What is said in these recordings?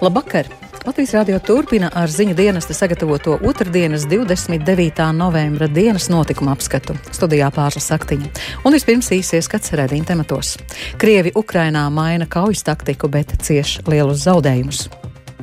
Labvakar! Latvijas Rādio turpina ar ziņu dienesta sagatavoto otrdienas 29. novembra dienas notikuma apskatu. Studijā pārslas saktiņa. Un vispirms īsies skats redzījuma tematos. Krievi Ukrainā maina kaujas taktiku, bet cieš lielus zaudējumus.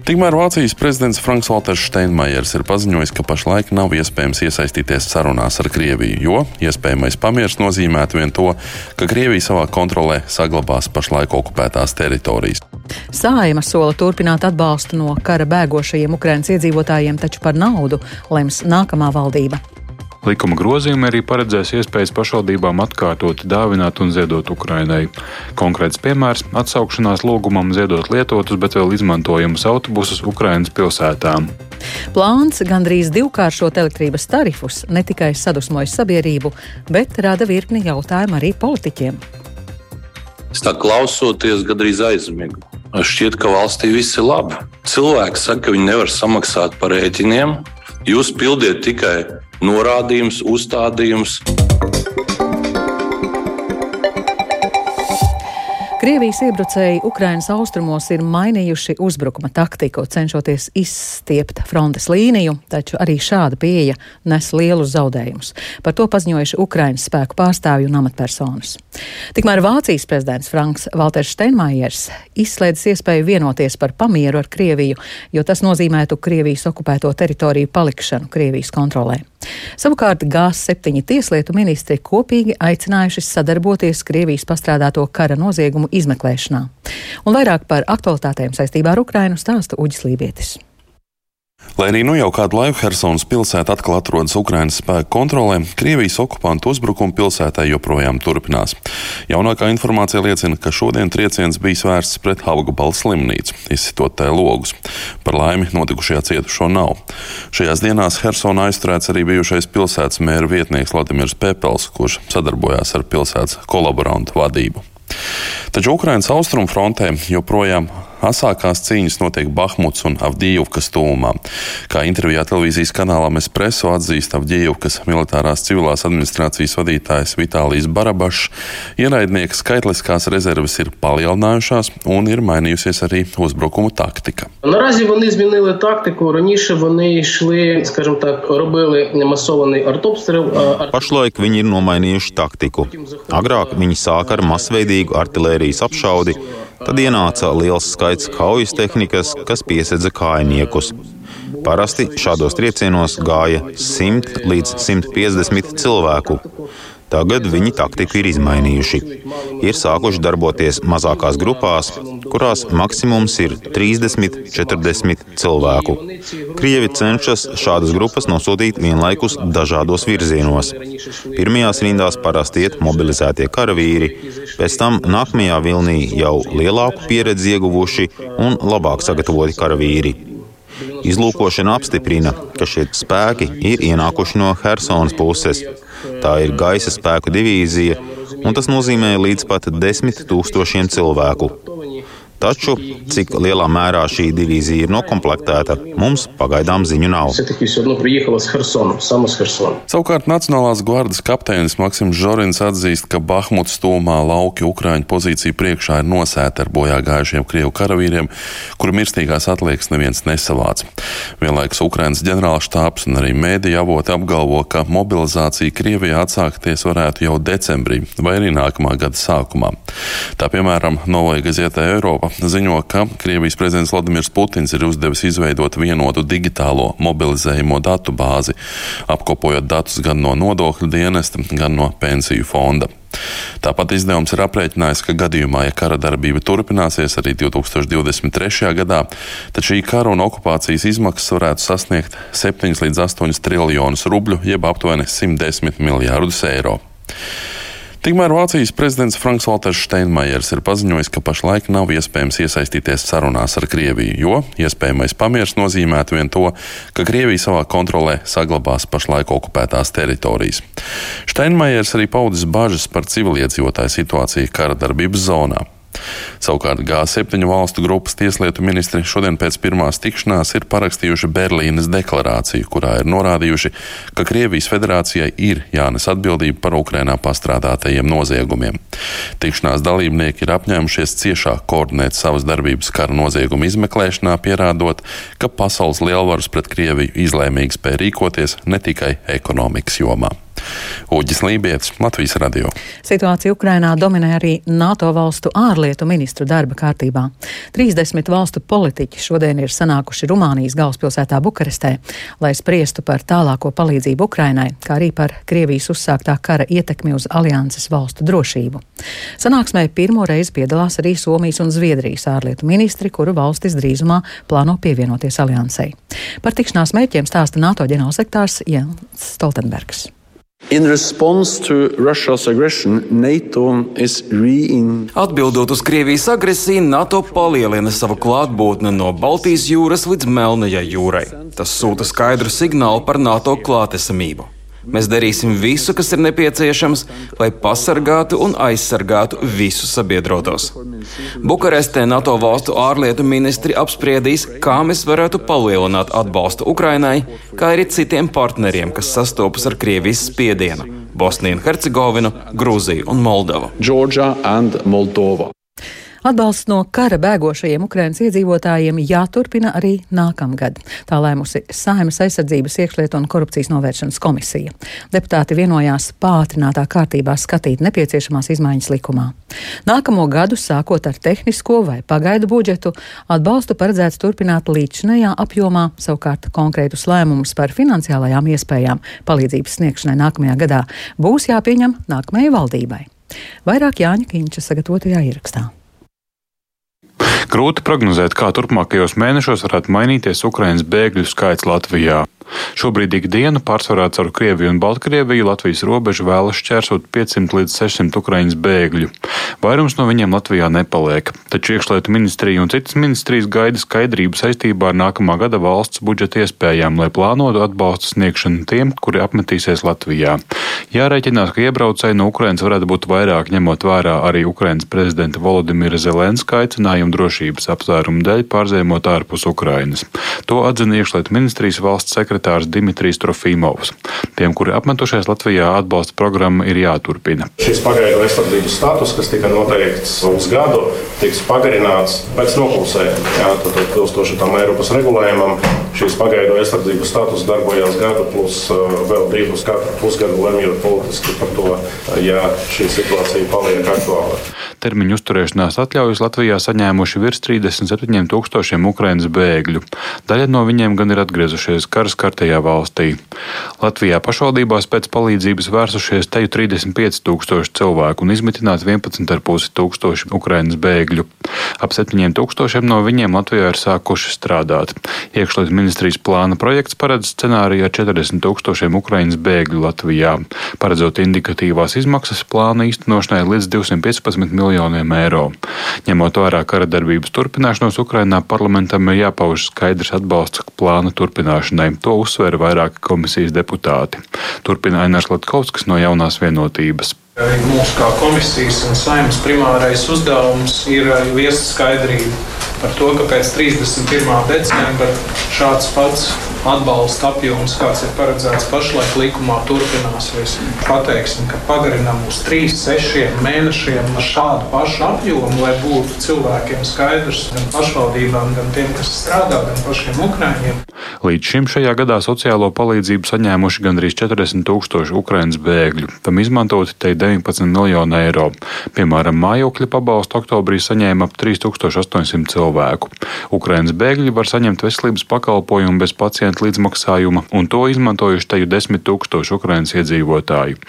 Tikmēr Vācijas prezidents Franks Walters Steinmeiers ir paziņojis, ka pašlaik nav iespējams iesaistīties sarunās ar Krieviju, jo iespējamais pamiers nozīmētu vien to, ka Krievija savā kontrolē saglabās pašlaik okupētās teritorijas. Sājuma sola turpināt atbalstu no kara bēgošajiem Ukraiņas iedzīvotājiem, taču par naudu lems nākamā valdība. Likuma grozījumi arī paredzēs iespējas pašvaldībām atkārtot dāvināt un ziedot Ukrainai. Konkrēts piemērs - atsaukšanās lūgumam ziedot lietotus, bet vēl izmantojamus autobusus Ukrainas pilsētām. Plāns gandrīz divkāršot elektrības tarifus ne tikai sadusmojas sabiedrību, bet rada virkni jautājumu arī politiķiem. Es tā klausoties, gandrīz aizmigu. Šķiet, ka valstī viss ir labi. Cilvēki saka, ka viņi nevar samaksāt par rēķiniem. Jūs pildiet tikai norādījums, uzstādījums. Krievijas iebrucēji Ukrainas austrumos ir mainījuši uzbrukuma taktiku, cenšoties izstiept frontes līniju, taču arī šāda pieeja nes lielus zaudējumus. Par to paziņojuši Ukrainas spēku pārstāvju un amatpersonas. Tikmēr Vācijas prezidents Franks Walters Steinmeiers izslēdzis iespēju vienoties par pamieru ar Krieviju, jo tas nozīmētu Krievijas okupēto teritoriju palikšanu Krievijas kontrolē. Savukārt G7 tieslietu ministri kopīgi aicinājuši sadarboties Krievijas pastrādāto kara noziegumu izmeklēšanā. Un vairāk par aktualitātēm saistībā ar Ukrainu stāsta Uģis Lībietis. Lai arī nu jau kādu laiku Helsinas pilsēta atkal atrodas Ukraiņas spēku kontrolē, Krievijas okupantu uzbrukumi pilsētai joprojām turpinās. Jaunākā informācija liecina, ka šodien trieciens bija vērsts pret Haugabalu slimnīcu, izsitot tai logus. Par laimi notikušajā cietušo nav. Šajās dienās Helsonā aizturēts arī bijušais pilsētas mēra vietnieks Vladimirs Pepels, kurš sadarbojās ar pilsētas kolaborantu vadību. Taču Ukraiņas austrumu frontē joprojām Asākās cīņas notiek Bahmuts un Avdijivkas tūmā. Kā intervijā televīzijas kanālam Espreso atzīst Avdijivkas militārās civilās administrācijas vadītājs Vitālijs Barabašs, ienaidnieka skaitliskās rezerves ir palielinājušās un ir mainījusies arī uzbrukumu taktika. Наразі вони змінили тактику. Раніше вони йшли, скажімо так, робили масований артобстріл. Pašlaik viņi ir nomainījuši taktiku. Agrāk viņi sāka ar masveidīgu artērijas apšaudi, Tad ienāca liels skaits kaujas tehnikas, kas piesedza kājniekus. Parasti šādos triecienos gāja 100 līdz 150 cilvēku. Tagad viņi taktiku ir izmainījuši. Ir sākuši darboties mazākās grupās, kurās maksimums ir 30, 40 cilvēku. Krievi cenšas šādas grupas nosūtīt vienlaikus dažādos virzienos. Pirmajās rindās parasti iet mobilizētie karavīri, pēc tam nākamajā vilnī jau lielāku pieredzi ieguvuši un labāk sagatavoti karavīri. Izlūkošana apstiprina, ka šie spēki ir ienākuši no Helsonas puses. Tā ir gaisa spēku divīzija, un tas nozīmē līdz pat desmit tūkstošiem cilvēku. Taču, cik lielā mērā šī divīzija ir noklāpēta, mums pagaidām ziņu nav. Savukārt Nacionālās gvardas kapteinis Maksims Žorins atzīst, ka Bahmutas stūmā lauki Ukrāņu pozīciju priekšā ir nosēti ar bojā gājušiem Krievu karavīriem, kuru mirstīgās atliekas neviens nesavāc. Vienlaikus Ukrainas ģenerālštāps un arī mēdīja avoti apgalvo, ka mobilizācija Krievijā atsākties varētu jau decembrī vai arī nākamā gada sākumā. Tā piemēram, Novoja Gazetē Eiropa Eiropa ziņo, ka Krievijas prezidents Vladimirs Putins ir uzdevis izveidot vienotu digitālo mobilizējumu datu bāzi, apkopojot datus gan no nodokļu dienesta, gan no pensiju fonda. Tāpat izdevums ir aprēķinājis, ka gadījumā, ja kara darbība turpināsies arī 2023. gadā, tad šī kara un okupācijas izmaksas varētu sasniegt 7 līdz 8 triljonus rubļu, jeb aptuveni 110 miljārdus eiro. Tikmēr Vācijas prezidents Franks Walters Steinmeiers ir paziņojis, ka pašlaik nav iespējams iesaistīties sarunās ar Krieviju, jo iespējamais pamiers nozīmētu vien to, ka Krievija savā kontrolē saglabās pašlaik okupētās teritorijas. Steinmeiers arī paudis bažas par civiliedzīvotāju situāciju kara darbības zonā. Savukārt G7 valstu grupas tieslietu ministri šodien pēc pirmās tikšanās ir parakstījuši Berlīnes deklarāciju, kurā ir norādījuši, ka Krievijas federācijai ir jānes atbildība par Ukrainā pastrādātajiem noziegumiem. Tikšanās dalībnieki ir apņēmušies ciešāk koordinēt savas darbības kara noziegumu izmeklēšanā, pierādot, ka pasaules lielvaras pret Krieviju izlēmīgi spēj rīkoties ne tikai ekonomikas jomā. Uģis Lībijams, Latvijas radio. Situācija Ukrainā dominē arī NATO valstu ārlietu ministru darba kārtībā. 30 valstu politiķi šodien ir sanākuši Rumānijas galvaspilsētā Bukarestē, lai spriestu par tālāko palīdzību Ukrainai, kā arī par Krievijas uzsāktā kara ietekmi uz alianses valstu drošību. Sanāksmē pirmo reizi piedalās arī Somijas un Zviedrijas ārlietu ministri, kuru valstis drīzumā plāno pievienoties aliansei. Par tikšanās mērķiem stāsta NATO ģenerālsektārs Jens Stoltenbergs. Atbildot uz Krievijas agresiju, NATO palielina savu klātbūtni no Baltijas jūras līdz Melnajai jūrai. Tas sūta skaidru signālu par NATO klātesamību. Mēs darīsim visu, kas ir nepieciešams, lai pasargātu un aizsargātu visus sabiedrotos. Bukarestē NATO valstu ārlietu ministri apspriedīs, kā mēs varētu palielināt atbalstu Ukrainai, kā arī citiem partneriem, kas sastopas ar Krievijas spiedienu - Bosniju un Hercegovinu, Grūziju un Moldovu. Atbalsts no kara bēgošajiem Ukrainas iedzīvotājiem jāturpina arī nākamgad. Tā lēmusi Saimas aizsardzības iekšlietu un korupcijas novēršanas komisija. Deputāti vienojās pātrinātā kārtībā skatīt nepieciešamās izmaiņas likumā. Nākamo gadu, sākot ar tehnisko vai pagaidu budžetu, atbalstu paredzēts turpināt līdzinējā apjomā, savukārt konkrētus lēmumus par finansiālajām iespējām palīdzības sniegšanai nākamajā gadā būs jāpieņem nākamajai valdībai. Vairāk Jāņa Kīņša sagatavotajā ierakstā. Grūti prognozēt, kā turpmākajos mēnešos varētu mainīties Ukraiņas bēgļu skaits Latvijā. Šobrīd ikdienu pārsvarā caur Krieviju un Baltkrieviju Latvijas robežu vēlas šķērsot 500 līdz 600 Ukraiņas bēgļu. Vairums no viņiem Latvijā nepaliek, taču iekšlietu ministrija un citas ministrijas gaida skaidrību saistībā ar nākamā gada valsts budžeta iespējām, lai plānotu atbalstu sniegšanu tiem, kuri apmetīsies Latvijā. Jārēķinās, ka iebraucēji no Ukrainas varētu būt vairāk, ņemot vērā arī Ukrainas prezidenta Volodimira Zelenska aicinājumu drošības apsvērumu dēļ pārzīmot ārpus Ukrainas. To atzina iekšlietu ministrijas valsts sekretārs Dimitrijs Trofimovs. Tiem, kuri apmetušies Latvijā, atbalsta programma ir jāturpina. Šis pagaidu aizsardzības status, kas tika noteikts uz gadu, tiks pagarināts pēc noklusējuma. Tad atbilstoši tam Eiropas regulējumam, šīs pagaidu aizsardzības status darbojās gadu plus uh, vēl divus katru pusgadu lemjot politiski par to, ja šī situācija paliek aktuāla. Termiņu uzturēšanās atļaujas Latvijā saņēmuši virs 37 tūkstošiem Ukraiņas bēgļu. Daļa no viņiem gan ir atgriezušies karas kartajā valstī. Latvijā pašvaldībās pēc palīdzības vērsušies teju 35 tūkstoši cilvēku un izmitināti 11,5 tūkstoši Ukraiņas bēgļu. Ap 7 tūkstošiem no viņiem Latvijā ir sākuši strādāt. Iekšlietu ministrijas plāna projekts paredz scenāriju ar 40 tūkstošiem Ukraiņas bēgļu Latvijā, paredzot indikatīvās izmaksas plāna īstenošanai līdz 215 miljoniem miljoniem eiro. Ņemot vērā kara darbības turpināšanos Ukrainā, parlamentam ir jāpauž skaidrs atbalsts plāna turpināšanai. To uzsvēra vairāki komisijas deputāti. Turpina Ainārs Latkovskis no jaunās vienotības. Arī mūsu kā komisijas un saimnes primārais uzdevums ir viest skaidrību par to, ka pēc 31. decembra šāds pats atbalsta apjoms, kāds ir paredzēts pašlaik likumā, turpinās. Mēs pateiksim, ka pagarinām uz 3, 6 mēnešiem šādu pašu apjomu, lai būtu cilvēkiem skaidrs, gan pašvaldībām, gan tiem, kas strādā, gan pašiem ukrāņiem. Līdz šim šajā gadā sociālo palīdzību saņēmuši gandrīz 40 tūkstoši Ukraiņas bēgļu. Tam izmantoti te 19 miljoni eiro. Piemēram, mājokļa pabalstu oktobrī saņēma ap 3800 cilvēku. Ukraiņas bēgļi var saņemt veselības pakalpojumu bez pacientu līdzmaksājuma, un to izmantojuši teju 10 tūkstoši Ukraiņas iedzīvotāju.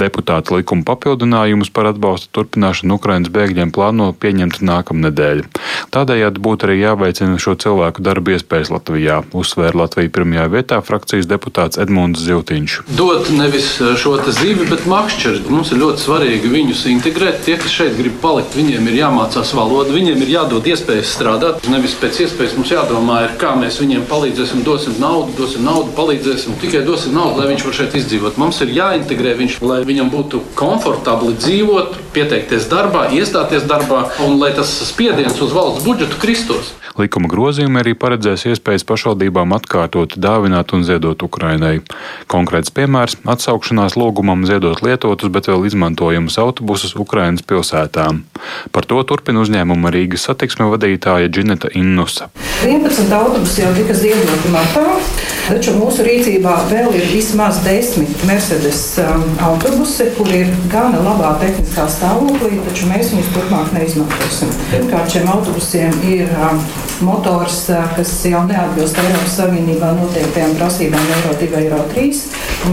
Deputāti likuma papildinājumus par atbalstu turpināšanu Ukraiņas bēgļiem plāno pieņemt nākamnedēļ. Tādējādi būtu arī jāveicina šo cilvēku darba iespējas Latvijā, uzsvēra Latvijas pirmajā vietā frakcijas deputāts Edmunds Ziltiņš. Dot nevis šo zivi, bet makšķeri. Mums ir ļoti svarīgi viņus integrēt. Tie, kas šeit grib palikt, viņiem ir jāmācās valoda, viņiem ir jādod iespējas strādāt strādāt. Nevis pēc iespējas mums jādomā, ir, kā mēs viņiem palīdzēsim, dosim naudu, dosim naudu, palīdzēsim, tikai dosim naudu, lai viņš var šeit izdzīvot. Mums ir jāintegrē viņš, lai viņam būtu komfortabli dzīvot, pieteikties darbā, iestāties darbā un lai tas spiediens uz valsts budžetu kristos. Likuma grozījumi arī paredzēs iespējas pašvaldībām atkārtot dāvināt un ziedot Ukrainai. Konkrēts piemērs - atsaukšanās lūgumam ziedot lietotus, bet vēl izmantojamus autobusus Ukrainas pilsētām. Par to turpina uzņēmuma Rīgas satiksme vadītāja Džineta Innusa. 11 autobusi jau tika ziedoti martā, taču mūsu rīcībā vēl ir vismaz 10 Mercedes um, autobusi, kur ir gana labā tehniskā stāvoklī, taču mēs viņus turpmāk neizmantosim. Pirmkārt, šiem autobusiem ir um, motors, kas jau neatbilst Eiropas Savienībā noteiktajām prasībām Eiro 2, Eiro 3.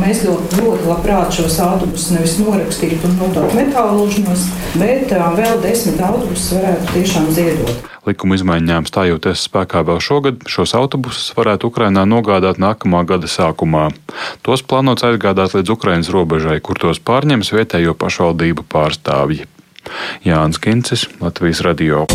Mēs ļoti, ļoti labprāt šos autobusus nevis norakstītu un nodotu metālu lūžņos, bet vēl desmit autobusus varētu tiešām ziedot. Likuma izmaiņām stājoties spēkā vēl šogad, šos autobusus varētu Ukrainā nogādāt nākamā gada sākumā. Tos plānots aizgādāt līdz Ukrainas robežai, kur tos pārņems vietējo pašvaldību pārstāvji. Jānis Kincis, Latvijas Radio.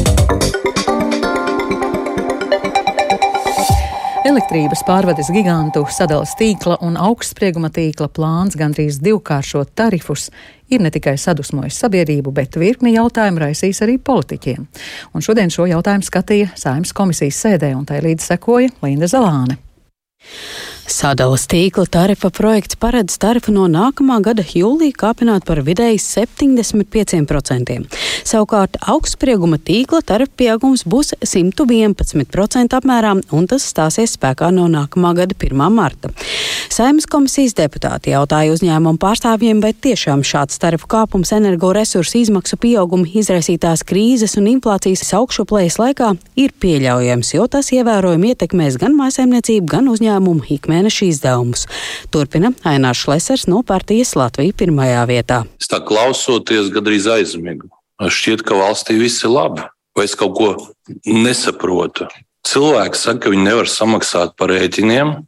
Elektrības pārvades gigantu sadales tīkla un augstsprieguma tīkla plāns gandrīz divkāršot tarifus ir ne tikai sadusmojis sabiedrību, bet virkni jautājumu raisīs arī politiķiem. Un šodien šo jautājumu skatīja Saimnes komisijas sēdē, un tai līdz sekoja Linda Zalāne. Sadalas tīkla tarifa projekts paredz tarifu no nākamā gada jūlija kāpināt par vidēji 75%. Savukārt augstsprieguma tīkla tarifa pieaugums būs 111% apmērā, un tas stāsies spēkā no nākamā gada 1. marta. Saimnes komisijas deputāti jautāja uzņēmumu pārstāvjiem, vai tiešām šāds tarifu kāpums energoresursu izmaksu pieauguma izraisītās krīzes un inflācijas augšuplējas laikā ir pieļaujams, jo tas ievērojami ietekmēs gan mājsaimniecību, gan uzņēmumu ikmēneša mēneša izdevumus. Turpina Ainārs Šlesers no partijas Latvija pirmajā vietā. Es tā klausoties, gandrīz aizmigu. Šķiet, ka valstī viss ir labi, vai es kaut ko nesaprotu. Cilvēki saka, ka viņi nevar samaksāt par rēķiniem.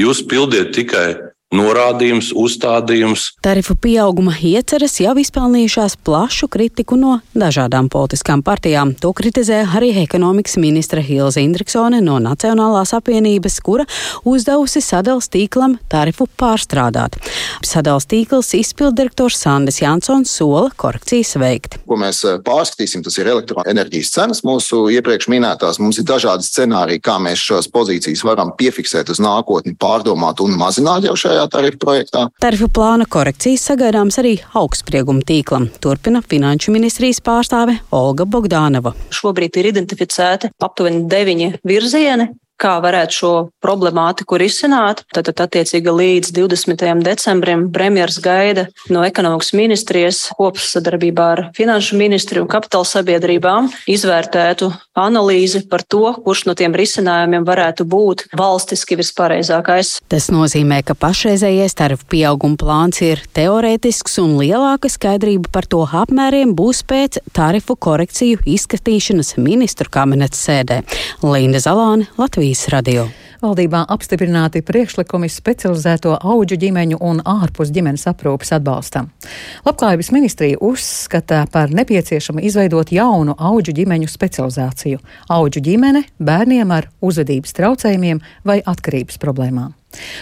Jūs pildiet tikai norādījums, uzstādījums. Tarifu pieauguma ieceres jau izpelnījušās plašu kritiku no dažādām politiskām partijām. To kritizē arī ekonomikas ministra Hilza Indriksone no Nacionālās apvienības, kura uzdevusi sadals tīklam tarifu pārstrādāt. Sadals tīkls izpildirektors Sandis Jansons sola korekcijas veikt. Ko mēs eh, pārskatīsim, tas ir elektroenerģijas cenas mūsu iepriekš minētās. Mums ir dažādi scenāriji, kā mēs šīs pozīcijas varam piefiksēt uz nākotni, pārdomāt un mazināt jau šajā tarifu projektā. Tarifu plāna korekcijas sagaidāms arī augstsprieguma tīklam, turpina Finanšu ministrijas pārstāve Olga Bogdānova. Šobrīd ir identificēti aptuveni deviņi virzieni, kā varētu šo problemātiku risināt. Tad, tad attiecīgi līdz 20. decembrim premjeras gaida no ekonomikas ministrijas kopsadarbībā ar finanšu ministriju un kapitāla sabiedrībām izvērtētu analīzi par to, kurš no tiem risinājumiem varētu būt valstiski vispareizākais. Tas nozīmē, ka pašreizējais tarifu pieauguma plāns ir teorētisks un lielāka skaidrība par to apmēriem būs pēc tarifu korekciju izskatīšanas ministru kabinets sēdē. Linda Zalāne, Latvijas. Latvijas radio. Valdībā apstiprināti priekšlikumi specializēto auģu ģimeņu un ārpus ģimenes aprūpes atbalstam. Labklājības ministrija uzskata par nepieciešamu izveidot jaunu auģu ģimeņu specializāciju - auģu ģimene bērniem ar uzvedības traucējumiem vai atkarības problēmām.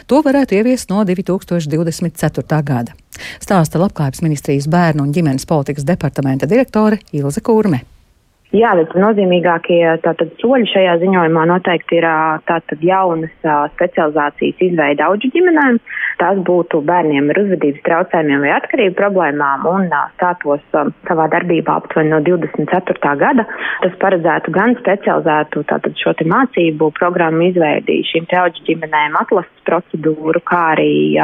To varētu ieviest no 2024. gada. Stāsta Labklājības ministrijas bērnu un ģimenes politikas departamenta direktore Ilze Kurme. Jā, bet nozīmīgākie tātad, soļi šajā ziņojumā noteikti ir tātad, jaunas specializācijas izveida auģu ģimenēm. Tas būtu bērniem ar uzvedības traucējumiem vai atkarību problēmām un stātos savā darbībā aptuveni no 24. gada. Tas paredzētu gan specializētu tātad, šo mācību programmu izveidi šīm auģu ģimenēm, atlases procedūru, kā arī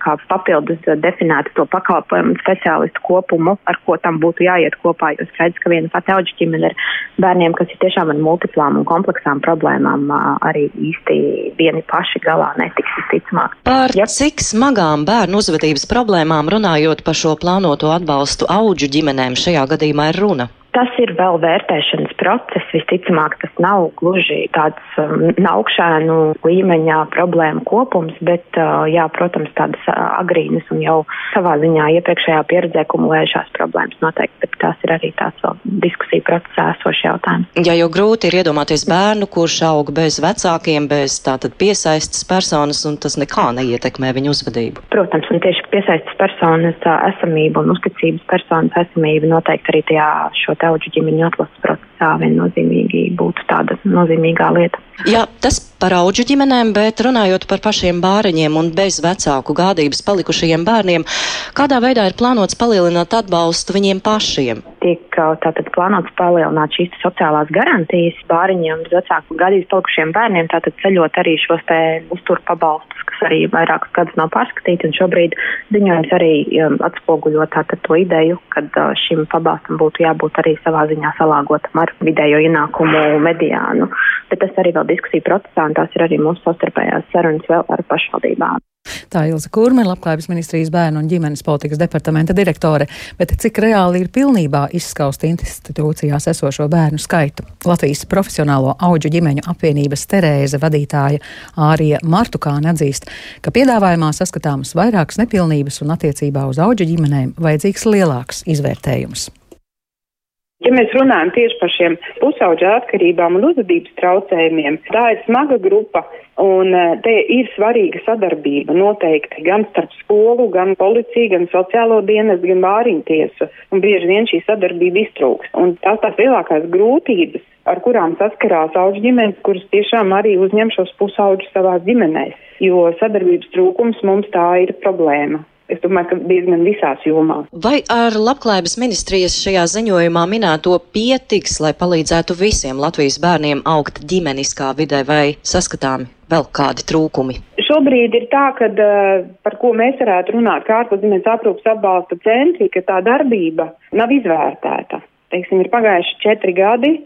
kā papildus definētu to pakalpojumu speciālistu kopumu, ar ko tam būtu jāiet kopā. Jo skaidrs, ka viena pati auģu ģimene ar bērniem, kas ir tiešām ar multiplām un kompleksām problēmām, arī īsti vieni paši galā netiks visticamāk. Par ja. cik smagām bērnu uzvedības problēmām runājot par šo plānoto atbalstu auģu ģimenēm šajā gadījumā ir runa? Tas ir vēl vērtēšanas process. Visticamāk, tas nav gluži tāds um, augšēnu līmeņa problēmu kopums, bet, uh, jā, protams, tādas uh, agrīnas un jau savā ziņā iepriekšējā pieredzē kumulējušās problēmas noteikti, bet tās ir arī tāds vēl diskusija procesā esošs jautājums. Jā, jo grūti ir iedomāties bērnu, kurš aug bez vecākiem, bez tātad piesaistas personas, un tas nekā neietekmē viņu uzvedību. Protams, un tieši piesaistas personas uh, esamība un uzticības personas esamība noteikti arī tajā šo tauģu ģimeņu atlases procesā viennozīmīgi būtu tāda nozīmīgā lieta. Jā, tas par auģu ģimenēm, bet runājot par pašiem bāriņiem un bez vecāku gādības palikušajiem bērniem, kādā veidā ir plānots palielināt atbalstu viņiem pašiem? Tiek tātad plānots palielināt šīs sociālās garantijas bāriņiem bez vecāku gādības palikušiem bērniem, tātad ceļot arī šos te uzturu pabalstus, arī vairākus gadus nav pārskatīti, un šobrīd ziņojums arī um, atspoguļo tātad to ideju, ka uh, šim pabalstam būtu jābūt arī savā ziņā salāgotam ar vidējo ienākumu mediānu. Bet tas arī vēl diskusiju procesā, un tās ir arī mūsu savstarpējās sarunas vēl ar pašvaldībām. Tā Ilza Kurme, Labklājības ministrijas bērnu un ģimenes politikas departamenta direktore, bet cik reāli ir pilnībā izskaust institūcijās esošo bērnu skaitu? Latvijas profesionālo auģu ģimeņu apvienības Terēze vadītāja Ārija Martukāne atzīst, ka piedāvājumā saskatāmas vairākas nepilnības un attiecībā uz auģu ģimenēm vajadzīgs lielāks izvērtējums. Ja mēs runājam tieši par šiem pusauģa atkarībām un uzvedības traucējumiem, tā ir smaga grupa un e, te ir svarīga sadarbība noteikti gan starp skolu, gan policiju, gan sociālo dienas, gan vāriņtiesu. Un bieži vien šī sadarbība iztrūks. Un tās tās lielākās grūtības, ar kurām saskarās auģu ģimenes, kuras tiešām arī uzņem šos pusauģus savās ģimenēs, jo sadarbības trūkums mums tā ir problēma. Es domāju, ka diezgan visās jomās. Vai ar labklājības ministrijas šajā ziņojumā minēto pietiks, lai palīdzētu visiem Latvijas bērniem augt ģimeniskā vidē vai saskatāmi vēl kādi trūkumi? Šobrīd ir tā, ka par ko mēs varētu runāt, kā ārpuszemes aprūpas atbalsta centri, ka tā darbība nav izvērtēta. Teiksim, ir pagājuši četri gadi,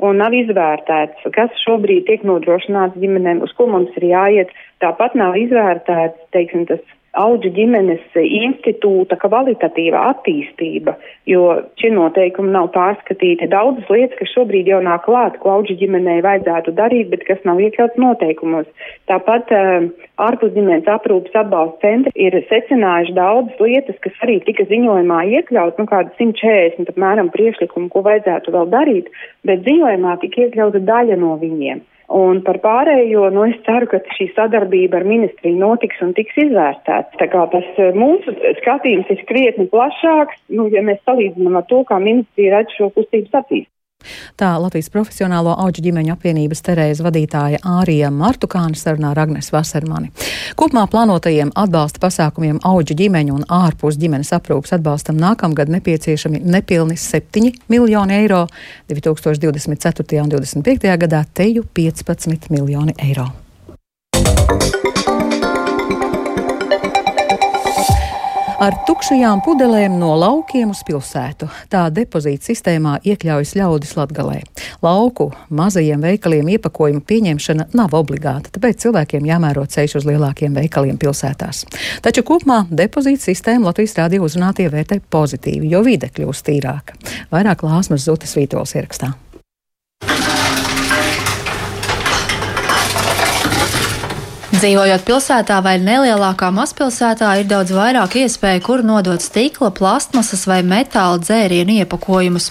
un nav izvērtēts, kas šobrīd tiek nodrošināts ģimenēm, uz ko mums ir jāiet. Tāpat nav izvērtēts, teiksim, tas auģu ģimenes institūta kvalitatīva attīstība, jo šie noteikumi nav pārskatīti. Daudzas lietas, kas šobrīd jau nāk klāt, ko auģu ģimenei vajadzētu darīt, bet kas nav iekļauts noteikumos. Tāpat uh, ārpus ģimenes aprūpas atbalsta centri ir secinājuši daudzas lietas, kas arī tika ziņojumā iekļauts, nu kāda 140 apmēram priekšlikumu, ko vajadzētu vēl darīt, bet ziņojumā tika iekļauta daļa no viņiem. Un par pārējo, nu, es ceru, ka šī sadarbība ar ministriju notiks un tiks izvērtēta. Tā kā tas eh, mūsu skatījums ir krietni plašāks, nu, ja mēs salīdzinām ar to, kā ministrija redz šo kustības attīstību. Tā Latvijas profesionālo auģu ģimeņu apvienības Terēza vadītāja Ārija Martukāna sarunā ar Agnes Vasermani. Kopumā plānotajiem atbalsta pasākumiem auģu ģimeņu un ārpus ģimenes aprūpas atbalstam nākamgad nepieciešami nepilni 7 miljoni eiro, 2024. un 2025. gadā teju 15 miljoni eiro. Ar tukšajām pudelēm no laukiem uz pilsētu. Tā depozīta sistēmā iekļaujas ļaudis latgalē. Lauku mazajiem veikaliem iepakojumu pieņemšana nav obligāta, tāpēc cilvēkiem jāmēro ceļš uz lielākiem veikaliem pilsētās. Taču kopumā depozīta sistēma Latvijas rādio uzrunātie vērtē pozitīvi, jo vide kļūst tīrāka. Vairāk Lāsmas Zutas Vītols ierakstā. Dzīvojot pilsētā vai nelielākā mazpilsētā, ir daudz vairāk iespēju, kur nodot stikla, plastmasas vai metāla dzērienu iepakojumus.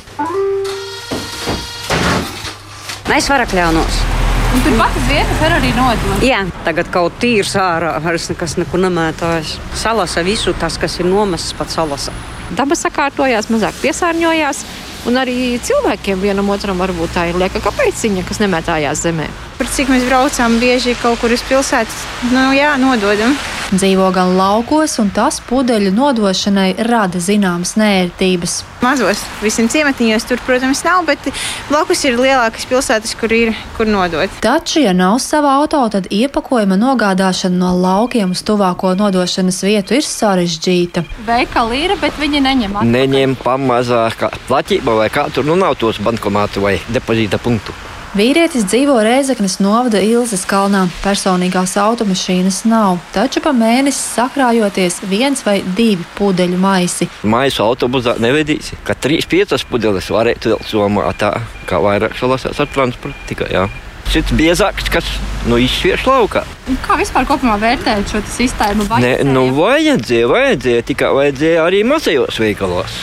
Mēs varam kļaunos. Un turpat uz vietas var arī nodot. Jā, tagad kaut tīrs ārā, vairs nekas nekur nemētājas. Salasa visu tas, kas ir nomests pat salasa. Daba sakārtojās, mazāk piesārņojās. Un arī cilvēkiem vienam otram varbūt tā ir lieka kapeiciņa, kas nemētājās zemē. Par cik mēs braucām bieži kaut kur uz pilsētas, nu jā, nododam. Dzīvo gan laukos, un tas pudeļu nodošanai rada zināmas nērtības. Mazos visiem ciematiņos tur, protams, nav, bet blakus ir lielākas pilsētas, kur ir kur nodot. Taču, ja nav sava auto, tad iepakojuma nogādāšana no laukiem uz tuvāko nodošanas vietu ir sarežģīta. Veikali ir, bet viņi neņem atpakaļ. Neņem pamazāk platību vai kā tur nu nav tos bankomātu vai depozīta punktu. Vīrietis dzīvo Rēzeknes novada Ilzas kalnā. Personīgās automašīnas nav, taču pa mēnesi sakrājoties viens vai divi pudeļu maisi. Maisu autobusā nevedīsi, ka trīs piecas pudeles varētu vēl somā tā, kā vairāk salasās ar transportu tikai, jā. Šis biezāks, kas nu, izsviež laukā. Kā vispār kopumā vērtējat šo sistēmu? Nē, nu vajadzēja, vajadzēja, tikai vajadzēja arī mazajos veikalos.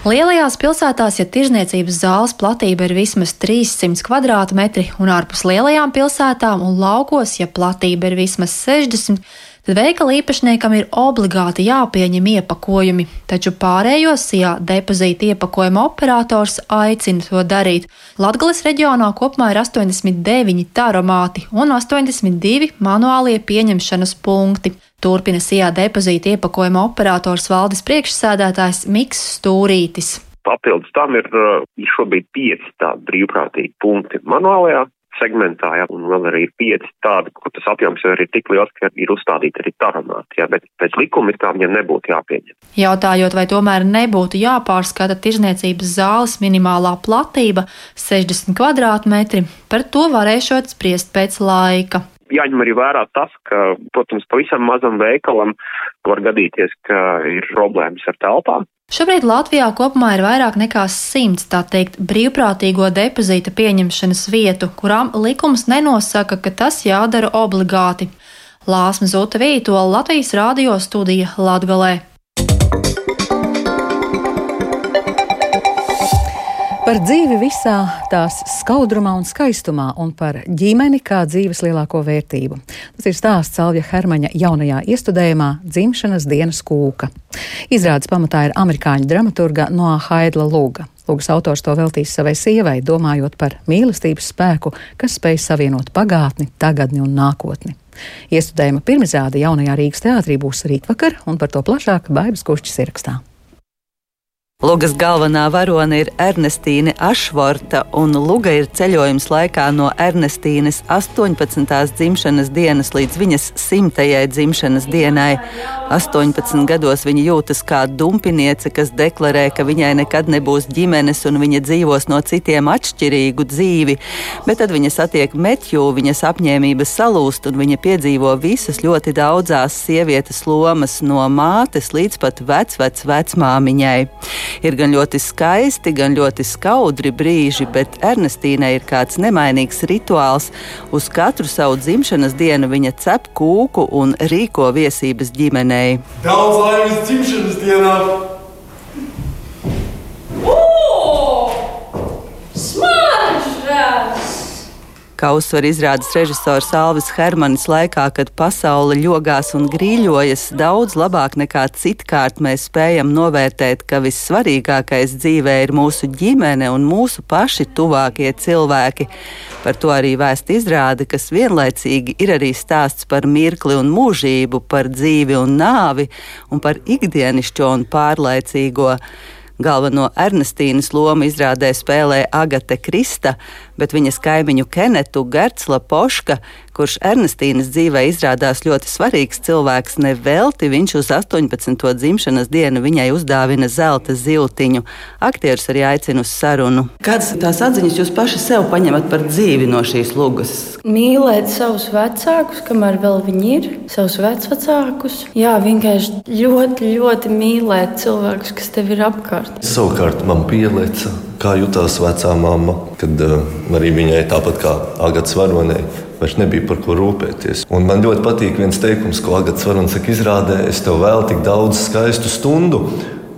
Lielajās pilsētās, ja tirzniecības zāles platība ir vismaz 300 km2, un ārpus lielajām pilsētām un laukos, ja platība ir vismaz 60 tad veikala īpašniekam ir obligāti jāpieņem iepakojumi, taču pārējos SIA depozīta iepakojuma operators aicina to darīt. Latgales reģionā kopumā ir 89 taromāti un 82 manuālie pieņemšanas punkti. Turpina SIA depozīta iepakojuma operators valdes priekšsēdētājs Miks Stūrītis. Papildus tam ir šobrīd pieci tādi brīvprātīgi punkti manuālajā segmentā, ja, un vēl arī ir pieci tādi, kur tas apjoms jau ir tik liels, ka ir uzstādīti arī taramāti, ja, bet pēc likuma ir tā viņiem nebūtu jāpieņem. Jautājot, vai tomēr nebūtu jāpārskata tirzniecības zāles minimālā platība 60 kvadrātmetri, par to varēšot spriest pēc laika jāņem arī vērā tas, ka, protams, pavisam mazam veikalam var gadīties, ka ir problēmas ar telpām. Šobrīd Latvijā kopumā ir vairāk nekā simts tā teikt brīvprātīgo depozīta pieņemšanas vietu, kurām likums nenosaka, ka tas jādara obligāti. Lāsma Zuta Vītola Latvijas radio studija Latgalē. Par dzīvi visā tās skaudrumā un skaistumā, un par ģimeni kā dzīves lielāko vērtību. Tas ir stāsts Alvija Hermaņa jaunajā iestudējumā Dzimšanas dienas kūka. Izrādes pamatā ir amerikāņu dramaturga Noā Haidla Lūga. Lūgas autors to veltīs savai sievai, domājot par mīlestības spēku, kas spēj savienot pagātni, tagadni un nākotni. Iestudējuma pirmizrāde jaunajā Rīgas teātrī būs rītvakar, un par to plašāk Baibas Kušķis ierakstā. Lugas galvenā varone ir Ernestīne Ašvorta, un Luga ir ceļojums laikā no Ernestīnes 18. dzimšanas dienas līdz viņas 100. dzimšanas dienai. 18 gados viņa jūtas kā dumpiniece, kas deklarē, ka viņai nekad nebūs ģimenes un viņa dzīvos no citiem atšķirīgu dzīvi, bet tad viņa satiek Metju, viņas apņēmības salūst, un viņa piedzīvo visas ļoti daudzās sievietes lomas no mātes līdz pat vecvec vecmāmiņai. Ir gan ļoti skaisti, gan ļoti skaudri brīži, bet Ernestīnai ir kāds nemainīgs rituāls. Uz katru savu dzimšanas dienu viņa cep kūku un rīko viesības ģimenei. Daudz laimes dzimšanas dienā! Kā uzsver izrādes režisors Alvis Hermanis laikā, kad pasaule ļogās un grīļojas, daudz labāk nekā citkārt mēs spējam novērtēt, ka vissvarīgākais dzīvē ir mūsu ģimene un mūsu paši tuvākie cilvēki. Par to arī vēst izrāde, kas vienlaicīgi ir arī stāsts par mirkli un mūžību, par dzīvi un nāvi un par ikdienišķo un pārlaicīgo. Galveno Ernestīnas lomu izrādē spēlē Agate Krista, bet viņas kaimiņu Kenetu Gertsla Poška, kurš Ernestīnas dzīvē izrādās ļoti svarīgs cilvēks, nevelti viņš uz 18. dzimšanas dienu viņai uzdāvina zelta ziltiņu. Aktierus arī aicina uz sarunu. Kādas tās atziņas jūs paši sev paņemat par dzīvi no šīs lugas? Mīlēt savus vecākus, kamēr vēl viņi ir, savus vecvecākus. Jā, vienkārši ļoti, ļoti mīlēt cilvēkus, kas tev ir apkārt. Savukārt man pielieca kā jutās vecā mamma, kad uh, arī viņai tāpat kā Agatas varonei. Vairs nebija par ko rūpēties. Un man ļoti patīk viens teikums, ko Agatē Svarona saka, izrādē, es tev vēlu tik daudz skaistu stundu.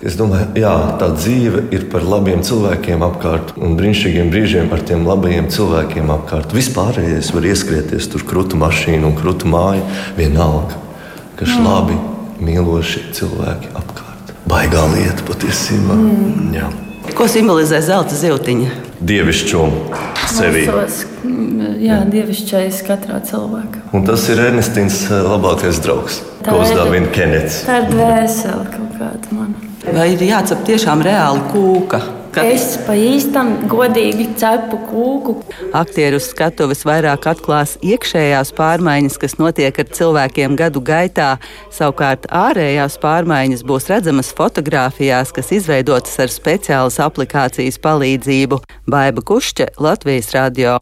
Es domāju, jā, tā dzīve ir par labiem cilvēkiem apkārt un brīnišķīgiem brīžiem ar tiem labajiem cilvēkiem apkārt. Vispārējais var ieskrieties tur krūtu mašīnu un krūtu māju vienalga, kas ir labi, mīloši cilvēki apkārt. Baigā lieta patiesībā. Mm. Jā. Ko simbolizē zelta ziltiņa? Dievišķumu sevi. Savas, jā, dievišķais katrā cilvēkā. Un tas ir Ernestīns eh, labākais draugs, Tā ko uzdāvina Kenets. Tā ir dvēsele kaut kāda mana. Vai ir jācep tiešām reāli kūka? Es pa īstam godīgi cepu kūku. Aktieri uz skatuves vairāk atklās iekšējās pārmaiņas, kas notiek ar cilvēkiem gadu gaitā. Savukārt ārējās pārmaiņas būs redzamas fotografijās, kas izveidotas ar speciālas aplikācijas palīdzību. Baiba Kušķe, Latvijas radio.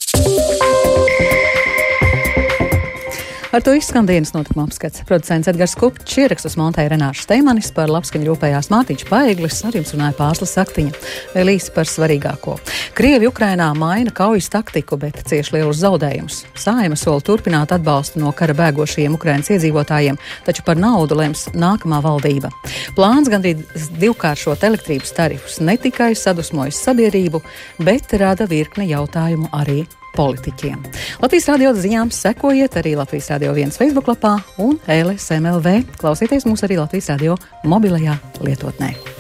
Ar to izskan dienas notikuma apskats. Producents Edgars Kupčs ierakstus montēja Renāša Steimanis par labskaņu ļopējās Mātīņš Paeglis, ar jums runāja Pārslas Saktiņa. Vēl īsi par svarīgāko. Krievi Ukrainā maina kaujas taktiku, bet cieš lielus zaudējumus. Sājuma sola turpināt atbalstu no kara bēgošajiem Ukrainas iedzīvotājiem, taču par naudu lems nākamā valdība. Plāns gandrīz divkāršot elektrības tarifus ne tikai sadusmojas sabiedrību, bet rada virkni jautājumu arī politiķiem. Latvijas radio ziņām sekojiet arī Latvijas radio viens Facebook lapā un LSMLV. Klausieties mūs arī Latvijas radio mobilajā lietotnē.